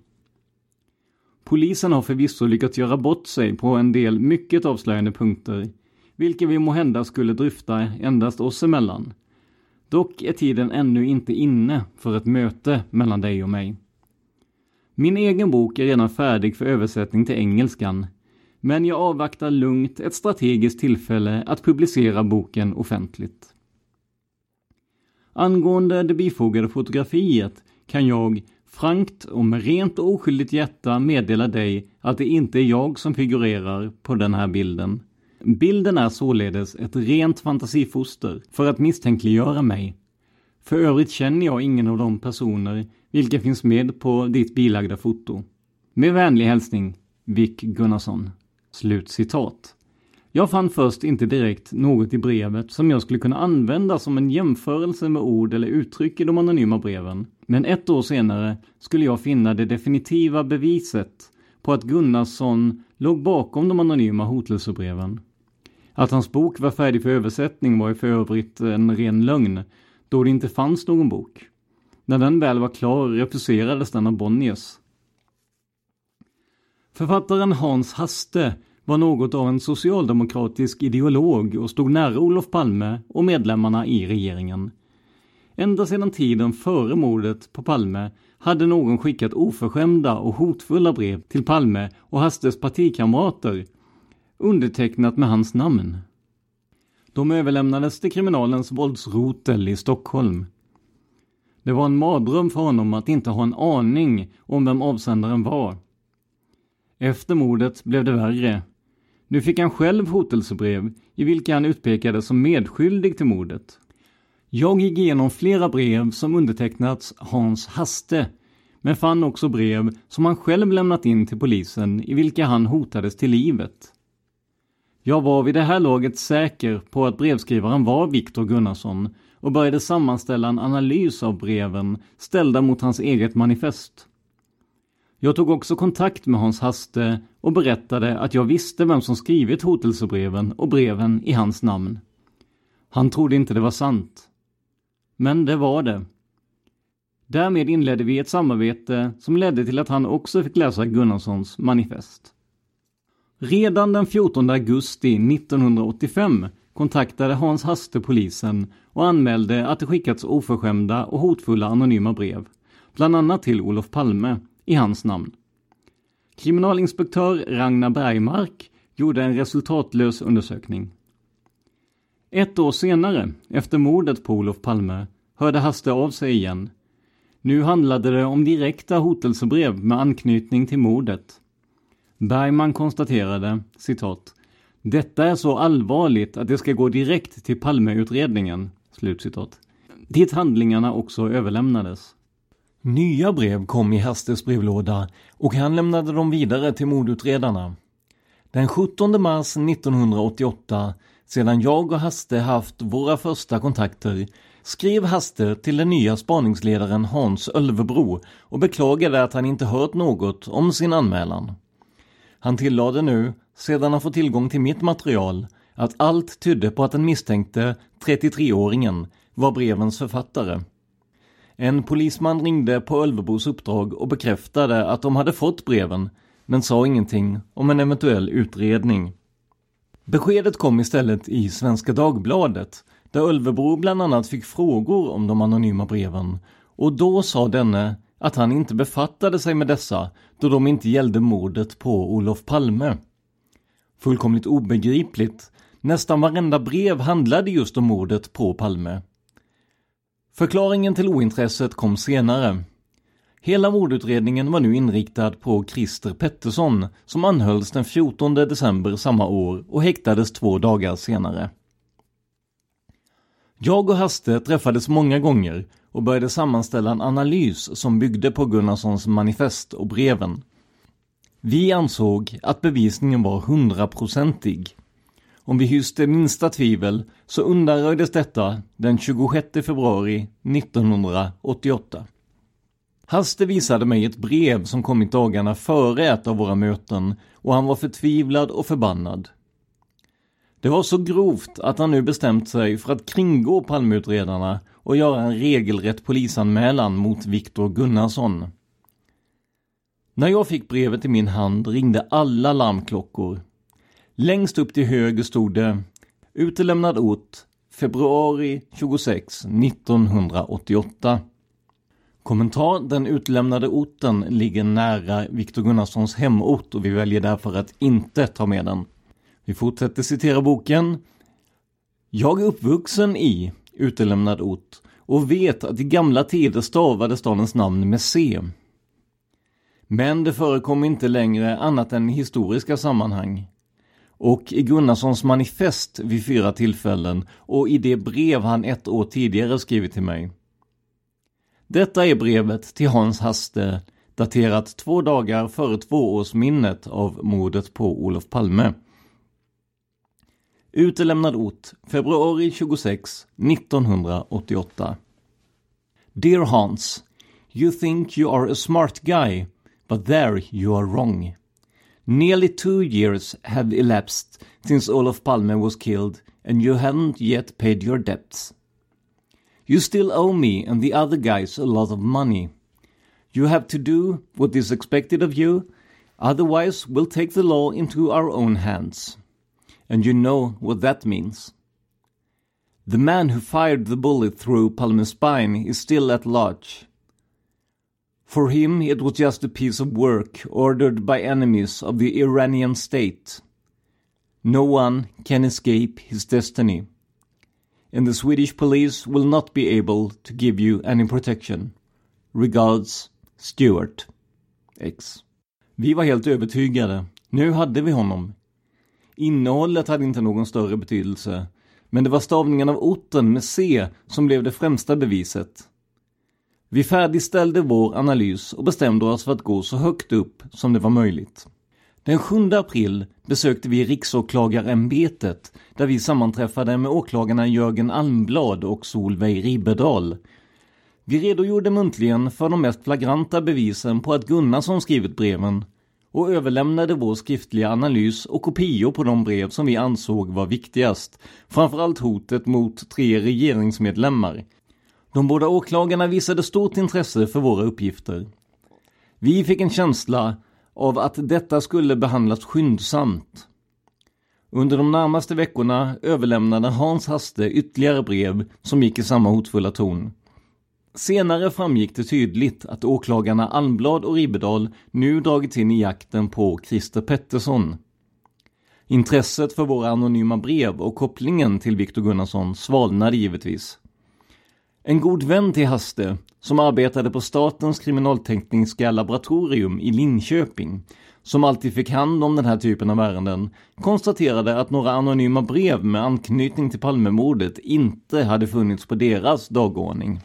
Polisen har förvisso lyckats göra bort sig på en del mycket avslöjande punkter, vilka vi måhända skulle dryfta endast oss emellan. Dock är tiden ännu inte inne för ett möte mellan dig och mig. Min egen bok är redan färdig för översättning till engelskan, men jag avvaktar lugnt ett strategiskt tillfälle att publicera boken offentligt. Angående det bifogade fotografiet kan jag frankt och med rent och oskyldigt hjärta meddela dig att det inte är jag som figurerar på den här bilden. Bilden är således ett rent fantasifoster för att misstänkliggöra mig. För övrigt känner jag ingen av de personer vilka finns med på ditt bilagda foto. Med vänlig hälsning, Vic Gunnarsson. Slut citat. Jag fann först inte direkt något i brevet som jag skulle kunna använda som en jämförelse med ord eller uttryck i de anonyma breven. Men ett år senare skulle jag finna det definitiva beviset på att Gunnarsson låg bakom de anonyma hotelsebreven. Att hans bok var färdig för översättning var ju för övrigt en ren lögn, då det inte fanns någon bok. När den väl var klar refuserades den av Bonniers. Författaren Hans Haste var något av en socialdemokratisk ideolog och stod nära Olof Palme och medlemmarna i regeringen. Ända sedan tiden före mordet på Palme hade någon skickat oförskämda och hotfulla brev till Palme och Hastes partikamrater undertecknat med hans namn. De överlämnades till kriminalens våldsrotel i Stockholm. Det var en mardröm för honom att inte ha en aning om vem avsändaren var. Efter mordet blev det värre. Nu fick han själv hotelsebrev i vilka han utpekades som medskyldig till mordet. Jag gick igenom flera brev som undertecknats Hans Haste, men fann också brev som han själv lämnat in till polisen i vilka han hotades till livet. Jag var vid det här laget säker på att brevskrivaren var Viktor Gunnarsson och började sammanställa en analys av breven ställda mot hans eget manifest. Jag tog också kontakt med Hans Haste och berättade att jag visste vem som skrivit hotelsebreven och breven i hans namn. Han trodde inte det var sant. Men det var det. Därmed inledde vi ett samarbete som ledde till att han också fick läsa Gunnarssons manifest. Redan den 14 augusti 1985 kontaktade Hans Haste polisen och anmälde att det skickats oförskämda och hotfulla anonyma brev, bland annat till Olof Palme, i hans namn. Kriminalinspektör Ragnar Bergmark gjorde en resultatlös undersökning. Ett år senare, efter mordet på Olof Palme, hörde Haste av sig igen. Nu handlade det om direkta hotelsebrev med anknytning till mordet. Bergman konstaterade, citat, detta är så allvarligt att det ska gå direkt till Palmeutredningen. Slutcitat. Dit handlingarna också överlämnades. Nya brev kom i Hastes brevlåda och han lämnade dem vidare till mordutredarna. Den 17 mars 1988, sedan jag och Haste haft våra första kontakter, skrev Haste till den nya spaningsledaren Hans Ölvebro och beklagade att han inte hört något om sin anmälan. Han tillade nu, sedan han fått tillgång till mitt material, att allt tydde på att den misstänkte 33-åringen var brevens författare. En polisman ringde på Ölvebros uppdrag och bekräftade att de hade fått breven, men sa ingenting om en eventuell utredning. Beskedet kom istället i Svenska Dagbladet, där Ölvebro bland annat fick frågor om de anonyma breven, och då sa denne att han inte befattade sig med dessa då de inte gällde mordet på Olof Palme. Fullkomligt obegripligt. Nästan varenda brev handlade just om mordet på Palme. Förklaringen till ointresset kom senare. Hela mordutredningen var nu inriktad på Christer Pettersson som anhölls den 14 december samma år och häktades två dagar senare. Jag och Haste träffades många gånger och började sammanställa en analys som byggde på Gunnarssons manifest och breven. Vi ansåg att bevisningen var hundraprocentig. Om vi hyste minsta tvivel så undanröjdes detta den 26 februari 1988. Haste visade mig ett brev som kommit dagarna före ett av våra möten och han var förtvivlad och förbannad. Det var så grovt att han nu bestämt sig för att kringgå Palmeutredarna och göra en regelrätt polisanmälan mot Viktor Gunnarsson. När jag fick brevet i min hand ringde alla larmklockor. Längst upp till höger stod det Utelämnad ort februari 26 1988. Kommentar Den utlämnade orten ligger nära Viktor Gunnarssons hemort och vi väljer därför att inte ta med den. Vi fortsätter citera boken. Jag är uppvuxen i utelämnad ort och vet att i gamla tider stavade stadens namn med C. Men det förekom inte längre annat än i historiska sammanhang. Och i Gunnarssons manifest vid fyra tillfällen och i det brev han ett år tidigare skrivit till mig. Detta är brevet till Hans Haste, daterat två dagar före tvåårsminnet av mordet på Olof Palme. Utelämnad ort, februari 26, 1988. Dear Hans, you think you are a smart guy, but there you are wrong. Nearly two years have elapsed since Olof Palme was killed, and you haven't yet paid your debts. You still owe me and the other guys a lot of money. You have to do what is expected of you, otherwise, we'll take the law into our own hands. And you know what that means. The man who fired the bullet through Palme's spine is still at large. For him, it was just a piece of work ordered by enemies of the Iranian state. No one can escape his destiny. And the Swedish police will not be able to give you any protection. Regards, Stuart. X. Vi var helt övertygade. Nu hade vi honom. Innehållet hade inte någon större betydelse, men det var stavningen av orten med C som blev det främsta beviset. Vi färdigställde vår analys och bestämde oss för att gå så högt upp som det var möjligt. Den 7 april besökte vi Riksåklagarämbetet där vi sammanträffade med åklagarna Jörgen Almblad och Solveig Riberdal. Vi redogjorde muntligen för de mest flagranta bevisen på att Gunnarsson skrivit breven och överlämnade vår skriftliga analys och kopior på de brev som vi ansåg var viktigast, framförallt hotet mot tre regeringsmedlemmar. De båda åklagarna visade stort intresse för våra uppgifter. Vi fick en känsla av att detta skulle behandlas skyndsamt. Under de närmaste veckorna överlämnade Hans Haste ytterligare brev som gick i samma hotfulla ton. Senare framgick det tydligt att åklagarna Almblad och Ribbedal nu dragits in i jakten på Christer Pettersson. Intresset för våra anonyma brev och kopplingen till Viktor Gunnarsson svalnade givetvis. En god vän till Haste, som arbetade på Statens kriminaltekniska laboratorium i Linköping, som alltid fick hand om den här typen av ärenden, konstaterade att några anonyma brev med anknytning till Palmemordet inte hade funnits på deras dagordning.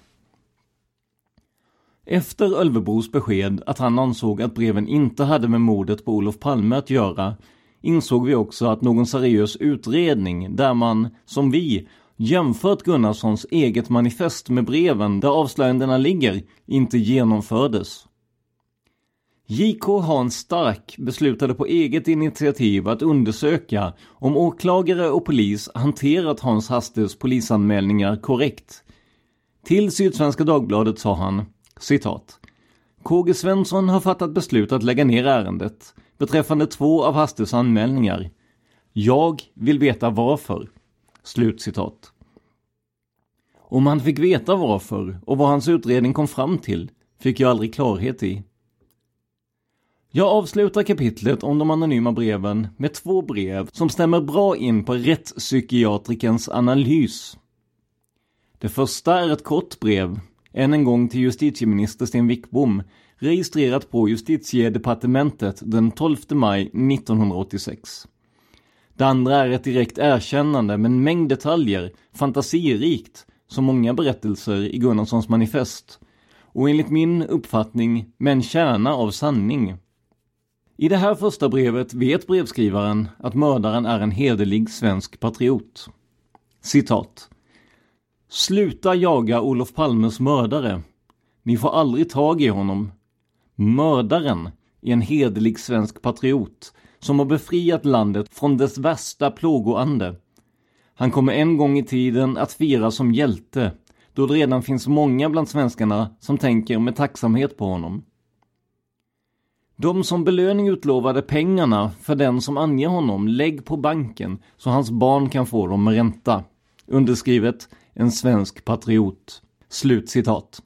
Efter Ölvebros besked att han ansåg att breven inte hade med mordet på Olof Palme att göra insåg vi också att någon seriös utredning där man, som vi, jämfört Gunnarssons eget manifest med breven där avslöjandena ligger, inte genomfördes. JK Hans Stark beslutade på eget initiativ att undersöka om åklagare och polis hanterat Hans Hastes polisanmälningar korrekt. Till Sydsvenska Dagbladet sa han citat KG Svensson har fattat beslut att lägga ner ärendet beträffande två av Hastes anmälningar. Jag vill veta varför. Slutcitat. Om han fick veta varför och vad hans utredning kom fram till fick jag aldrig klarhet i. Jag avslutar kapitlet om de anonyma breven med två brev som stämmer bra in på rättspsykiatrikerns analys. Det första är ett kort brev, än en gång till justitieminister Sten Wickbom, registrerat på justitiedepartementet den 12 maj 1986. Det andra är ett direkt erkännande med en mängd detaljer, fantasirikt, som många berättelser i Gunnarssons manifest. Och enligt min uppfattning med en kärna av sanning. I det här första brevet vet brevskrivaren att mördaren är en hederlig svensk patriot. Citat. Sluta jaga Olof Palmes mördare. Ni får aldrig tag i honom. Mördaren är en hederlig svensk patriot som har befriat landet från dess värsta plågoande. Han kommer en gång i tiden att firas som hjälte, då det redan finns många bland svenskarna som tänker med tacksamhet på honom. De som belöning utlovade pengarna för den som anger honom lägg på banken så hans barn kan få dem med ränta. Underskrivet en svensk patriot. Slut citat.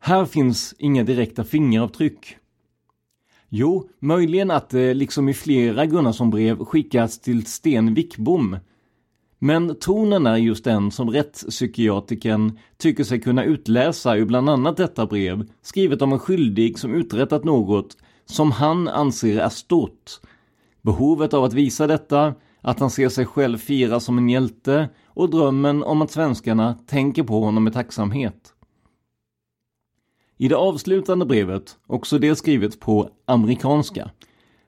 Här finns inga direkta fingeravtryck. Jo, möjligen att det liksom i flera Gunnarsson-brev skickats till Sten Wickbom. Men tonen är just den som rättspsykiatriken tycker sig kunna utläsa ur bland annat detta brev, skrivet av en skyldig som uträttat något som han anser är stort. Behovet av att visa detta, att han ser sig själv fira som en hjälte och drömmen om att svenskarna tänker på honom med tacksamhet. I det avslutande brevet, också det skrivet på amerikanska,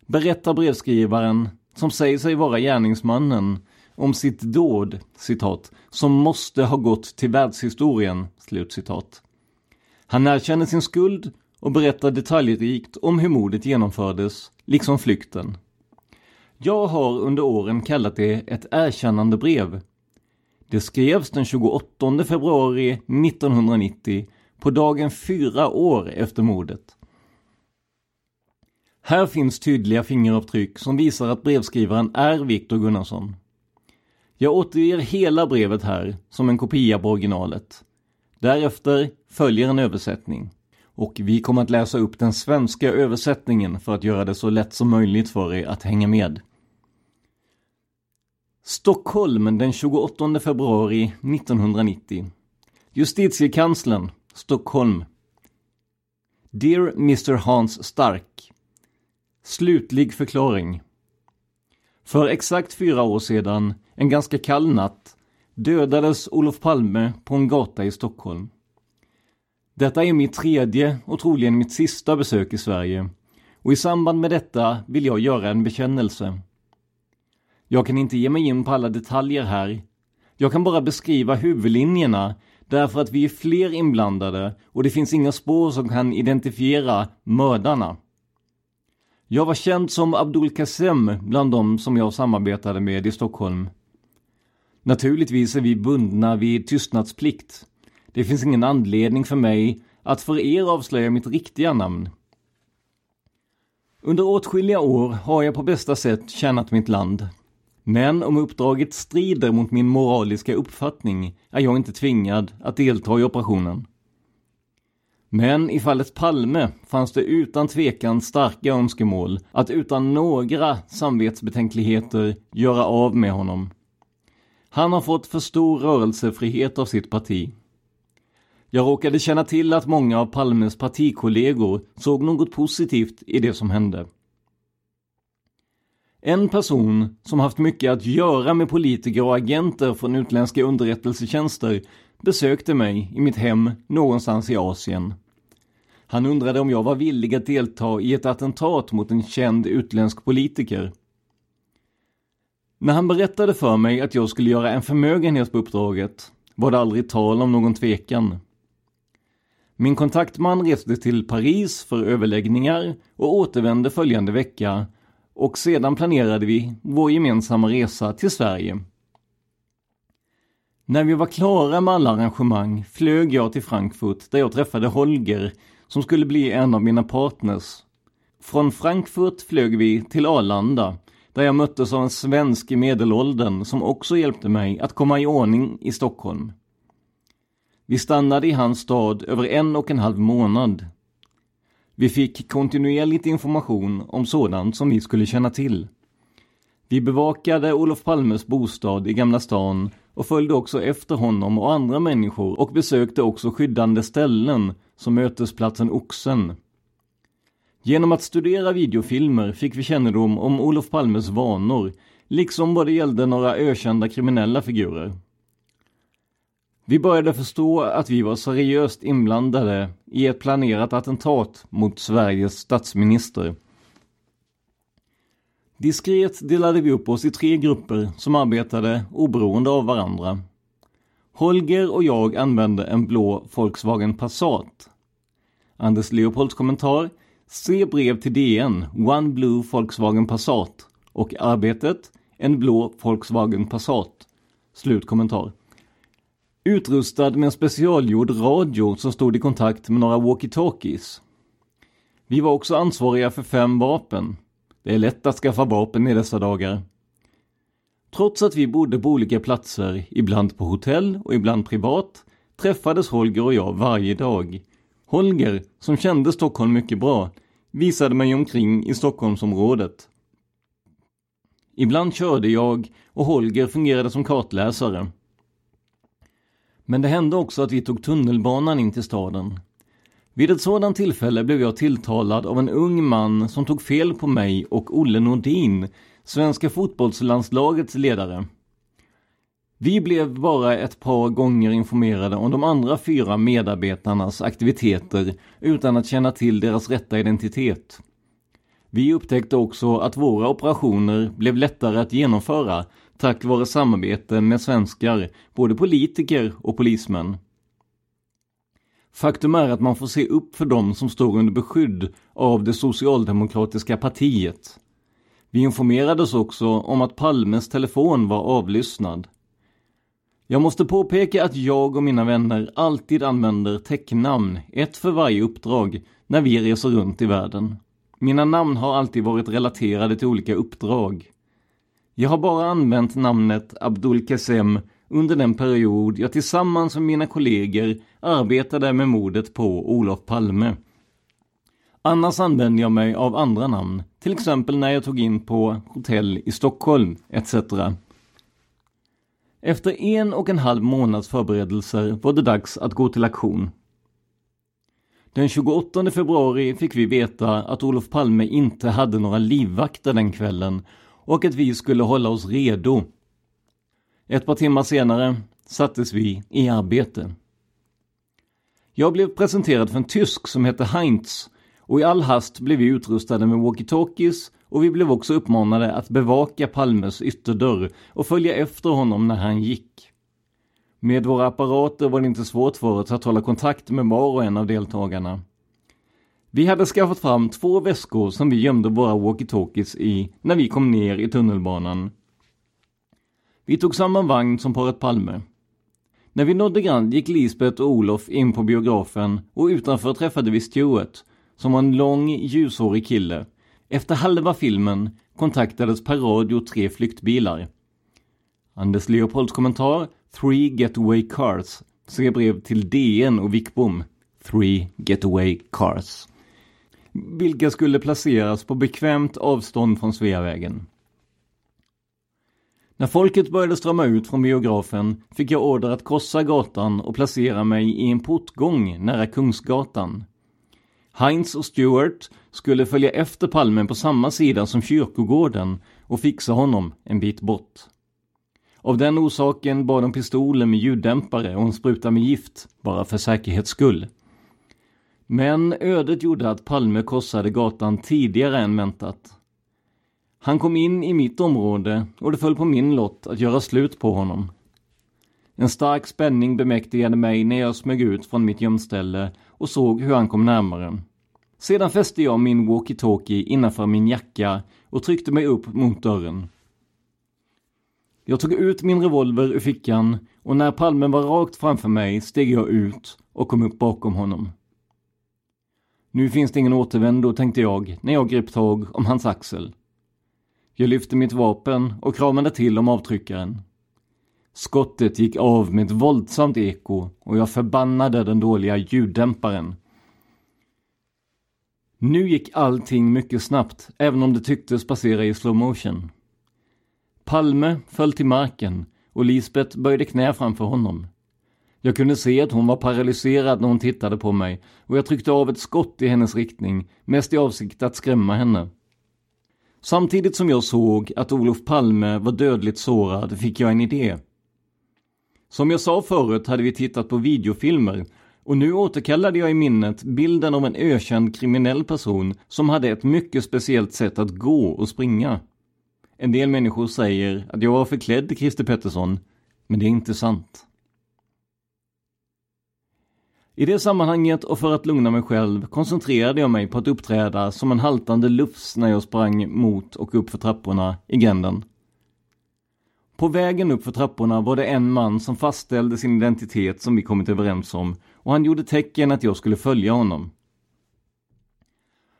berättar brevskrivaren, som säger sig vara gärningsmannen, om sitt dåd, citat, som måste ha gått till världshistorien, slutcitat. Han erkänner sin skuld och berättar detaljrikt om hur mordet genomfördes, liksom flykten. Jag har under åren kallat det ett erkännandebrev. Det skrevs den 28 februari 1990 på dagen fyra år efter mordet. Här finns tydliga fingeravtryck som visar att brevskrivaren är Viktor Gunnarsson. Jag återger hela brevet här som en kopia på originalet. Därefter följer en översättning. Och vi kommer att läsa upp den svenska översättningen för att göra det så lätt som möjligt för er att hänga med. Stockholm den 28 februari 1990. Justitiekanslern, Stockholm. Dear Mr Hans Stark. Slutlig förklaring. För exakt fyra år sedan, en ganska kall natt, dödades Olof Palme på en gata i Stockholm. Detta är mitt tredje och troligen mitt sista besök i Sverige och i samband med detta vill jag göra en bekännelse. Jag kan inte ge mig in på alla detaljer här. Jag kan bara beskriva huvudlinjerna därför att vi är fler inblandade och det finns inga spår som kan identifiera mördarna. Jag var känd som Abdul Kassem bland de som jag samarbetade med i Stockholm. Naturligtvis är vi bundna vid tystnadsplikt. Det finns ingen anledning för mig att för er avslöja mitt riktiga namn. Under åtskilliga år har jag på bästa sätt tjänat mitt land. Men om uppdraget strider mot min moraliska uppfattning är jag inte tvingad att delta i operationen. Men i fallet Palme fanns det utan tvekan starka önskemål att utan några samvetsbetänkligheter göra av med honom. Han har fått för stor rörelsefrihet av sitt parti. Jag råkade känna till att många av Palmes partikollegor såg något positivt i det som hände. En person som haft mycket att göra med politiker och agenter från utländska underrättelsetjänster besökte mig i mitt hem någonstans i Asien. Han undrade om jag var villig att delta i ett attentat mot en känd utländsk politiker. När han berättade för mig att jag skulle göra en förmögenhet på uppdraget var det aldrig tal om någon tvekan. Min kontaktman reste till Paris för överläggningar och återvände följande vecka och sedan planerade vi vår gemensamma resa till Sverige. När vi var klara med alla arrangemang flög jag till Frankfurt där jag träffade Holger som skulle bli en av mina partners. Från Frankfurt flög vi till Arlanda där jag möttes av en svensk i medelåldern som också hjälpte mig att komma i ordning i Stockholm. Vi stannade i hans stad över en och en halv månad. Vi fick kontinuerligt information om sådant som vi skulle känna till. Vi bevakade Olof Palmes bostad i Gamla stan och följde också efter honom och andra människor och besökte också skyddande ställen som mötesplatsen Oxen. Genom att studera videofilmer fick vi kännedom om Olof Palmes vanor, liksom vad det gällde några ökända kriminella figurer. Vi började förstå att vi var seriöst inblandade i ett planerat attentat mot Sveriges statsminister. Diskret delade vi upp oss i tre grupper som arbetade oberoende av varandra. Holger och jag använde en blå Volkswagen Passat. Anders Leopolds kommentar Se brev till DN, One Blue Volkswagen Passat och Arbetet, en blå Volkswagen Passat. Slut kommentar. Utrustad med en specialgjord radio som stod i kontakt med några walkie-talkies. Vi var också ansvariga för fem vapen. Det är lätt att skaffa vapen i dessa dagar. Trots att vi bodde på olika platser, ibland på hotell och ibland privat, träffades Holger och jag varje dag. Holger, som kände Stockholm mycket bra, visade mig omkring i Stockholmsområdet. Ibland körde jag och Holger fungerade som kartläsare. Men det hände också att vi tog tunnelbanan in till staden. Vid ett sådant tillfälle blev jag tilltalad av en ung man som tog fel på mig och Olle Nordin, svenska fotbollslandslagets ledare. Vi blev bara ett par gånger informerade om de andra fyra medarbetarnas aktiviteter utan att känna till deras rätta identitet. Vi upptäckte också att våra operationer blev lättare att genomföra tack vare samarbete med svenskar, både politiker och polismän. Faktum är att man får se upp för dem som står under beskydd av det socialdemokratiska partiet. Vi informerades också om att Palmes telefon var avlyssnad. Jag måste påpeka att jag och mina vänner alltid använder täcknamn, ett för varje uppdrag, när vi reser runt i världen. Mina namn har alltid varit relaterade till olika uppdrag. Jag har bara använt namnet Abdul Kassem under den period jag tillsammans med mina kollegor arbetade med mordet på Olof Palme. Annars använde jag mig av andra namn, till exempel när jag tog in på hotell i Stockholm, etc. Efter en och en halv månads förberedelser var det dags att gå till aktion. Den 28 februari fick vi veta att Olof Palme inte hade några livvakter den kvällen och att vi skulle hålla oss redo. Ett par timmar senare sattes vi i arbete. Jag blev presenterad för en tysk som hette Heinz och i all hast blev vi utrustade med walkie-talkies och vi blev också uppmanade att bevaka Palmes ytterdörr och följa efter honom när han gick. Med våra apparater var det inte svårt för oss att hålla kontakt med var och en av deltagarna. Vi hade skaffat fram två väskor som vi gömde våra walkie-talkies i när vi kom ner i tunnelbanan. Vi tog samma vagn som paret Palme. När vi nådde Grand gick Lisbeth och Olof in på biografen och utanför träffade vi Stuart, som var en lång, ljushårig kille. Efter halva filmen kontaktades per radio tre flyktbilar. Anders Leopolds kommentar Three Getaway Cars skrev brev till DN och Wickbom Three Getaway Cars vilka skulle placeras på bekvämt avstånd från Sveavägen. När folket började strömma ut från biografen fick jag order att korsa gatan och placera mig i en portgång nära Kungsgatan. Heinz och Stewart skulle följa efter Palmen på samma sida som kyrkogården och fixa honom en bit bort. Av den orsaken bad de pistolen med ljuddämpare och en spruta med gift, bara för säkerhets skull. Men ödet gjorde att Palme korsade gatan tidigare än väntat. Han kom in i mitt område och det föll på min lott att göra slut på honom. En stark spänning bemäktigade mig när jag smög ut från mitt gömställe och såg hur han kom närmare. Sedan fäste jag min walkie-talkie innanför min jacka och tryckte mig upp mot dörren. Jag tog ut min revolver ur fickan och när Palmen var rakt framför mig steg jag ut och kom upp bakom honom. Nu finns det ingen återvändo, tänkte jag när jag grep tag om hans axel. Jag lyfte mitt vapen och kramade till om avtryckaren. Skottet gick av med ett våldsamt eko och jag förbannade den dåliga ljuddämparen. Nu gick allting mycket snabbt, även om det tycktes passera i slow motion. Palme föll till marken och Lisbeth böjde knä framför honom. Jag kunde se att hon var paralyserad när hon tittade på mig och jag tryckte av ett skott i hennes riktning, mest i avsikt att skrämma henne. Samtidigt som jag såg att Olof Palme var dödligt sårad fick jag en idé. Som jag sa förut hade vi tittat på videofilmer och nu återkallade jag i minnet bilden av en ökänd kriminell person som hade ett mycket speciellt sätt att gå och springa. En del människor säger att jag var förklädd till Christer Pettersson, men det är inte sant. I det sammanhanget och för att lugna mig själv koncentrerade jag mig på att uppträda som en haltande lufs när jag sprang mot och upp för trapporna i gränden. På vägen upp för trapporna var det en man som fastställde sin identitet som vi kommit överens om och han gjorde tecken att jag skulle följa honom.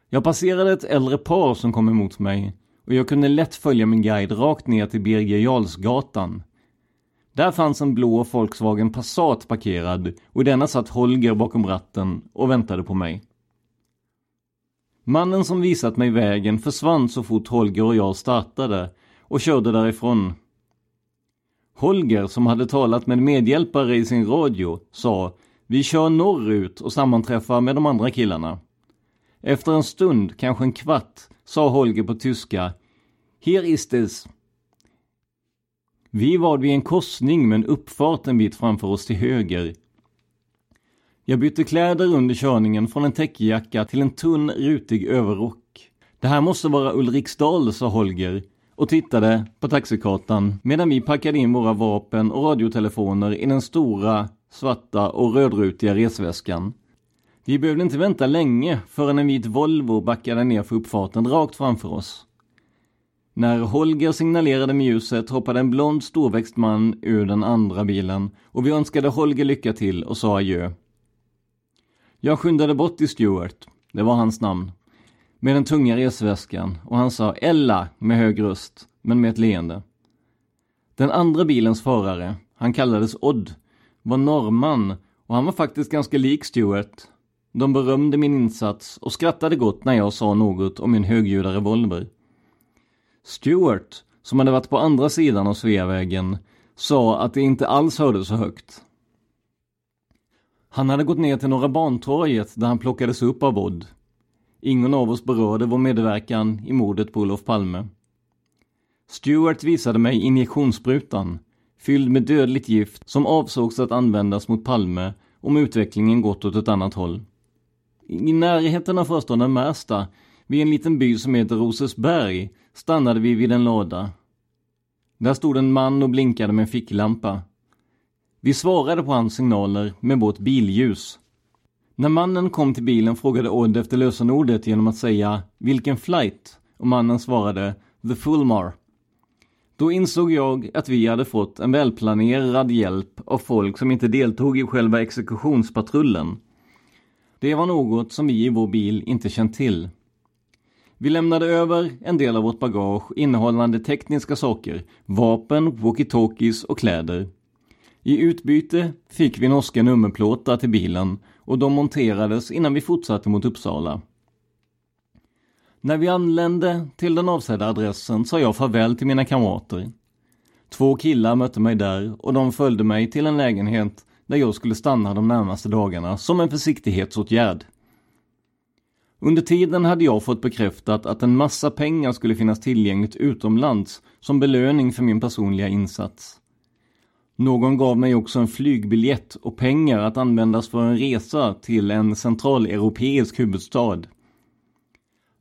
Jag passerade ett äldre par som kom emot mig och jag kunde lätt följa min guide rakt ner till Birger Jarlsgatan där fanns en blå Volkswagen Passat parkerad och i denna satt Holger bakom ratten och väntade på mig. Mannen som visat mig vägen försvann så fort Holger och jag startade och körde därifrån. Holger, som hade talat med medhjälpare i sin radio, sa Vi kör norrut och sammanträffar med de andra killarna. Efter en stund, kanske en kvart, sa Holger på tyska Hier ist es. Vi var vid en korsning med en uppfart en bit framför oss till höger. Jag bytte kläder under körningen från en täckjacka till en tunn rutig överrock. Det här måste vara Ulriksdal, sa Holger och tittade på taxikartan medan vi packade in våra vapen och radiotelefoner i den stora, svarta och rödrutiga resväskan. Vi behövde inte vänta länge förrän en vit Volvo backade ner för uppfarten rakt framför oss. När Holger signalerade med ljuset hoppade en blond storväxt man ur den andra bilen och vi önskade Holger lycka till och sa adjö. Jag skyndade bort till Stuart, det var hans namn, med den tunga resväskan och han sa Ella med hög röst, men med ett leende. Den andra bilens förare, han kallades Odd, var norrman och han var faktiskt ganska lik Stuart. De berömde min insats och skrattade gott när jag sa något om min högljudda revolver. Stuart, som hade varit på andra sidan av Sveavägen, sa att det inte alls hördes så högt. Han hade gått ner till Norra Bantorget där han plockades upp av Odd. Ingen av oss berörde vår medverkan i mordet på Olof Palme. Stuart visade mig injektionssprutan, fylld med dödligt gift som avsågs att användas mot Palme om utvecklingen gått åt ett annat håll. I närheten av förstaden Märsta vid en liten by som heter Rosesberg stannade vi vid en låda. Där stod en man och blinkade med en ficklampa. Vi svarade på hans signaler med vårt billjus. När mannen kom till bilen frågade Odd efter lösenordet genom att säga ”Vilken flight?” och mannen svarade ”The Fulmar”. Då insåg jag att vi hade fått en välplanerad hjälp av folk som inte deltog i själva exekutionspatrullen. Det var något som vi i vår bil inte känt till. Vi lämnade över en del av vårt bagage innehållande tekniska saker, vapen, walkie-talkies och kläder. I utbyte fick vi norska nummerplåtar till bilen och de monterades innan vi fortsatte mot Uppsala. När vi anlände till den avsedda adressen sa jag farväl till mina kamrater. Två killar mötte mig där och de följde mig till en lägenhet där jag skulle stanna de närmaste dagarna som en försiktighetsåtgärd. Under tiden hade jag fått bekräftat att en massa pengar skulle finnas tillgängligt utomlands som belöning för min personliga insats. Någon gav mig också en flygbiljett och pengar att användas för en resa till en centraleuropeisk huvudstad.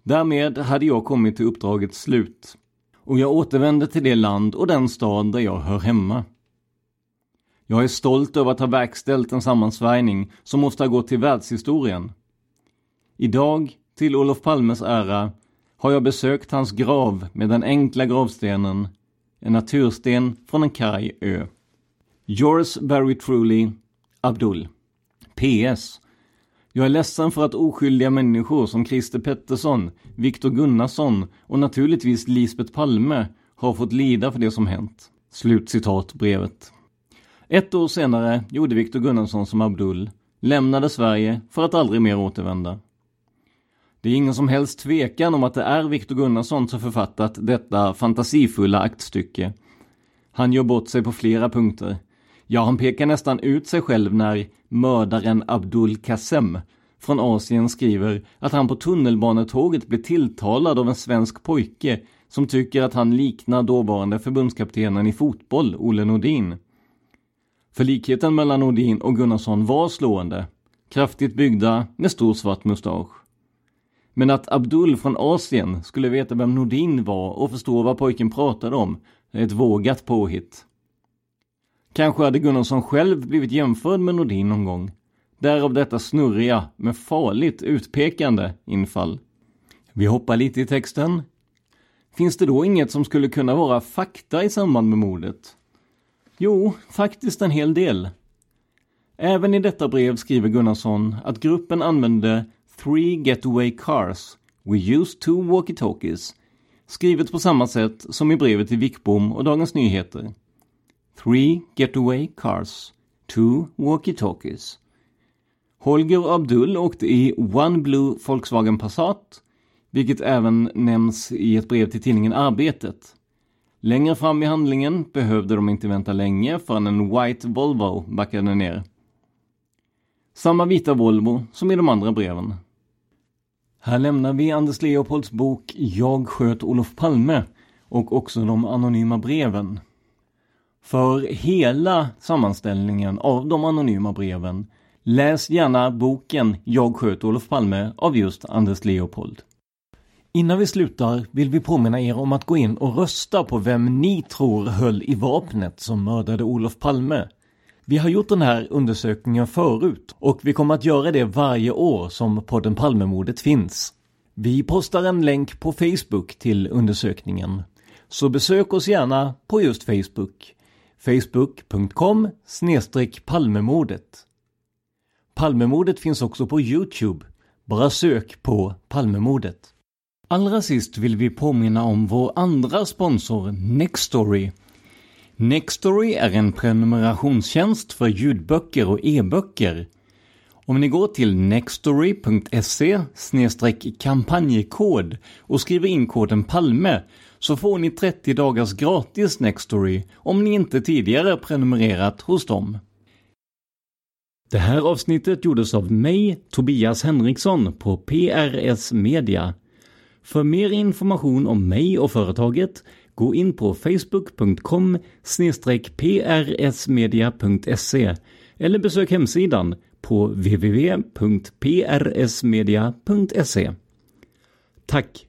Därmed hade jag kommit till uppdragets slut och jag återvände till det land och den stad där jag hör hemma. Jag är stolt över att ha verkställt en sammansvärjning som måste ha gått till världshistorien. Idag, till Olof Palmes ära, har jag besökt hans grav med den enkla gravstenen, en natursten från en karg ö. Yours very truly, Abdul. PS. Jag är ledsen för att oskyldiga människor som Christer Pettersson, Viktor Gunnarsson och naturligtvis Lisbet Palme har fått lida för det som hänt. Slutcitat brevet. Ett år senare gjorde Viktor Gunnarsson som Abdul, lämnade Sverige för att aldrig mer återvända. Det är ingen som helst tvekan om att det är Viktor Gunnarsson som författat detta fantasifulla aktstycke. Han gör bort sig på flera punkter. Ja, han pekar nästan ut sig själv när mördaren Abdul Kassem från Asien skriver att han på tunnelbanetåget blir tilltalad av en svensk pojke som tycker att han liknar dåvarande förbundskaptenen i fotboll, Olle Nordin. För likheten mellan Nordin och Gunnarsson var slående. Kraftigt byggda med stor svart mustasch. Men att Abdul från Asien skulle veta vem Nordin var och förstå vad pojken pratade om är ett vågat påhitt. Kanske hade Gunnarsson själv blivit jämförd med Nordin någon gång. Därav detta snurriga, men farligt utpekande infall. Vi hoppar lite i texten. Finns det då inget som skulle kunna vara fakta i samband med mordet? Jo, faktiskt en hel del. Även i detta brev skriver Gunnarsson att gruppen använde Three Getaway Cars We use Two Walkie-Talkies skrivet på samma sätt som i brevet till Wickbom och Dagens Nyheter. Three Getaway Cars Two Walkie-Talkies Holger och Abdul åkte i One Blue Volkswagen Passat vilket även nämns i ett brev till tidningen Arbetet. Längre fram i handlingen behövde de inte vänta länge förrän en White Volvo backade ner. Samma vita Volvo som i de andra breven. Här lämnar vi Anders Leopolds bok Jag sköt Olof Palme och också de anonyma breven. För hela sammanställningen av de anonyma breven läs gärna boken Jag sköt Olof Palme av just Anders Leopold. Innan vi slutar vill vi påminna er om att gå in och rösta på vem ni tror höll i vapnet som mördade Olof Palme. Vi har gjort den här undersökningen förut och vi kommer att göra det varje år som podden Palmemordet finns. Vi postar en länk på Facebook till undersökningen. Så besök oss gärna på just Facebook. Facebook.com Palmemordet. Palmemordet finns också på Youtube. Bara sök på Palmemordet. Allra sist vill vi påminna om vår andra sponsor Nextory. Nextory är en prenumerationstjänst för ljudböcker och e-böcker. Om ni går till nextory.se kampanjkod och skriver in koden PALME så får ni 30 dagars gratis Nextory om ni inte tidigare prenumererat hos dem. Det här avsnittet gjordes av mig, Tobias Henriksson på PRS Media. För mer information om mig och företaget gå in på facebook.com prsmedia.se eller besök hemsidan på www.prsmedia.se. Tack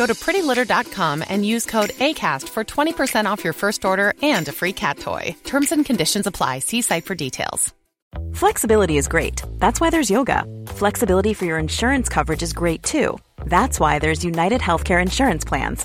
Go to prettylitter.com and use code ACAST for 20% off your first order and a free cat toy. Terms and conditions apply. See site for details. Flexibility is great. That's why there's yoga. Flexibility for your insurance coverage is great too. That's why there's United Healthcare Insurance Plans.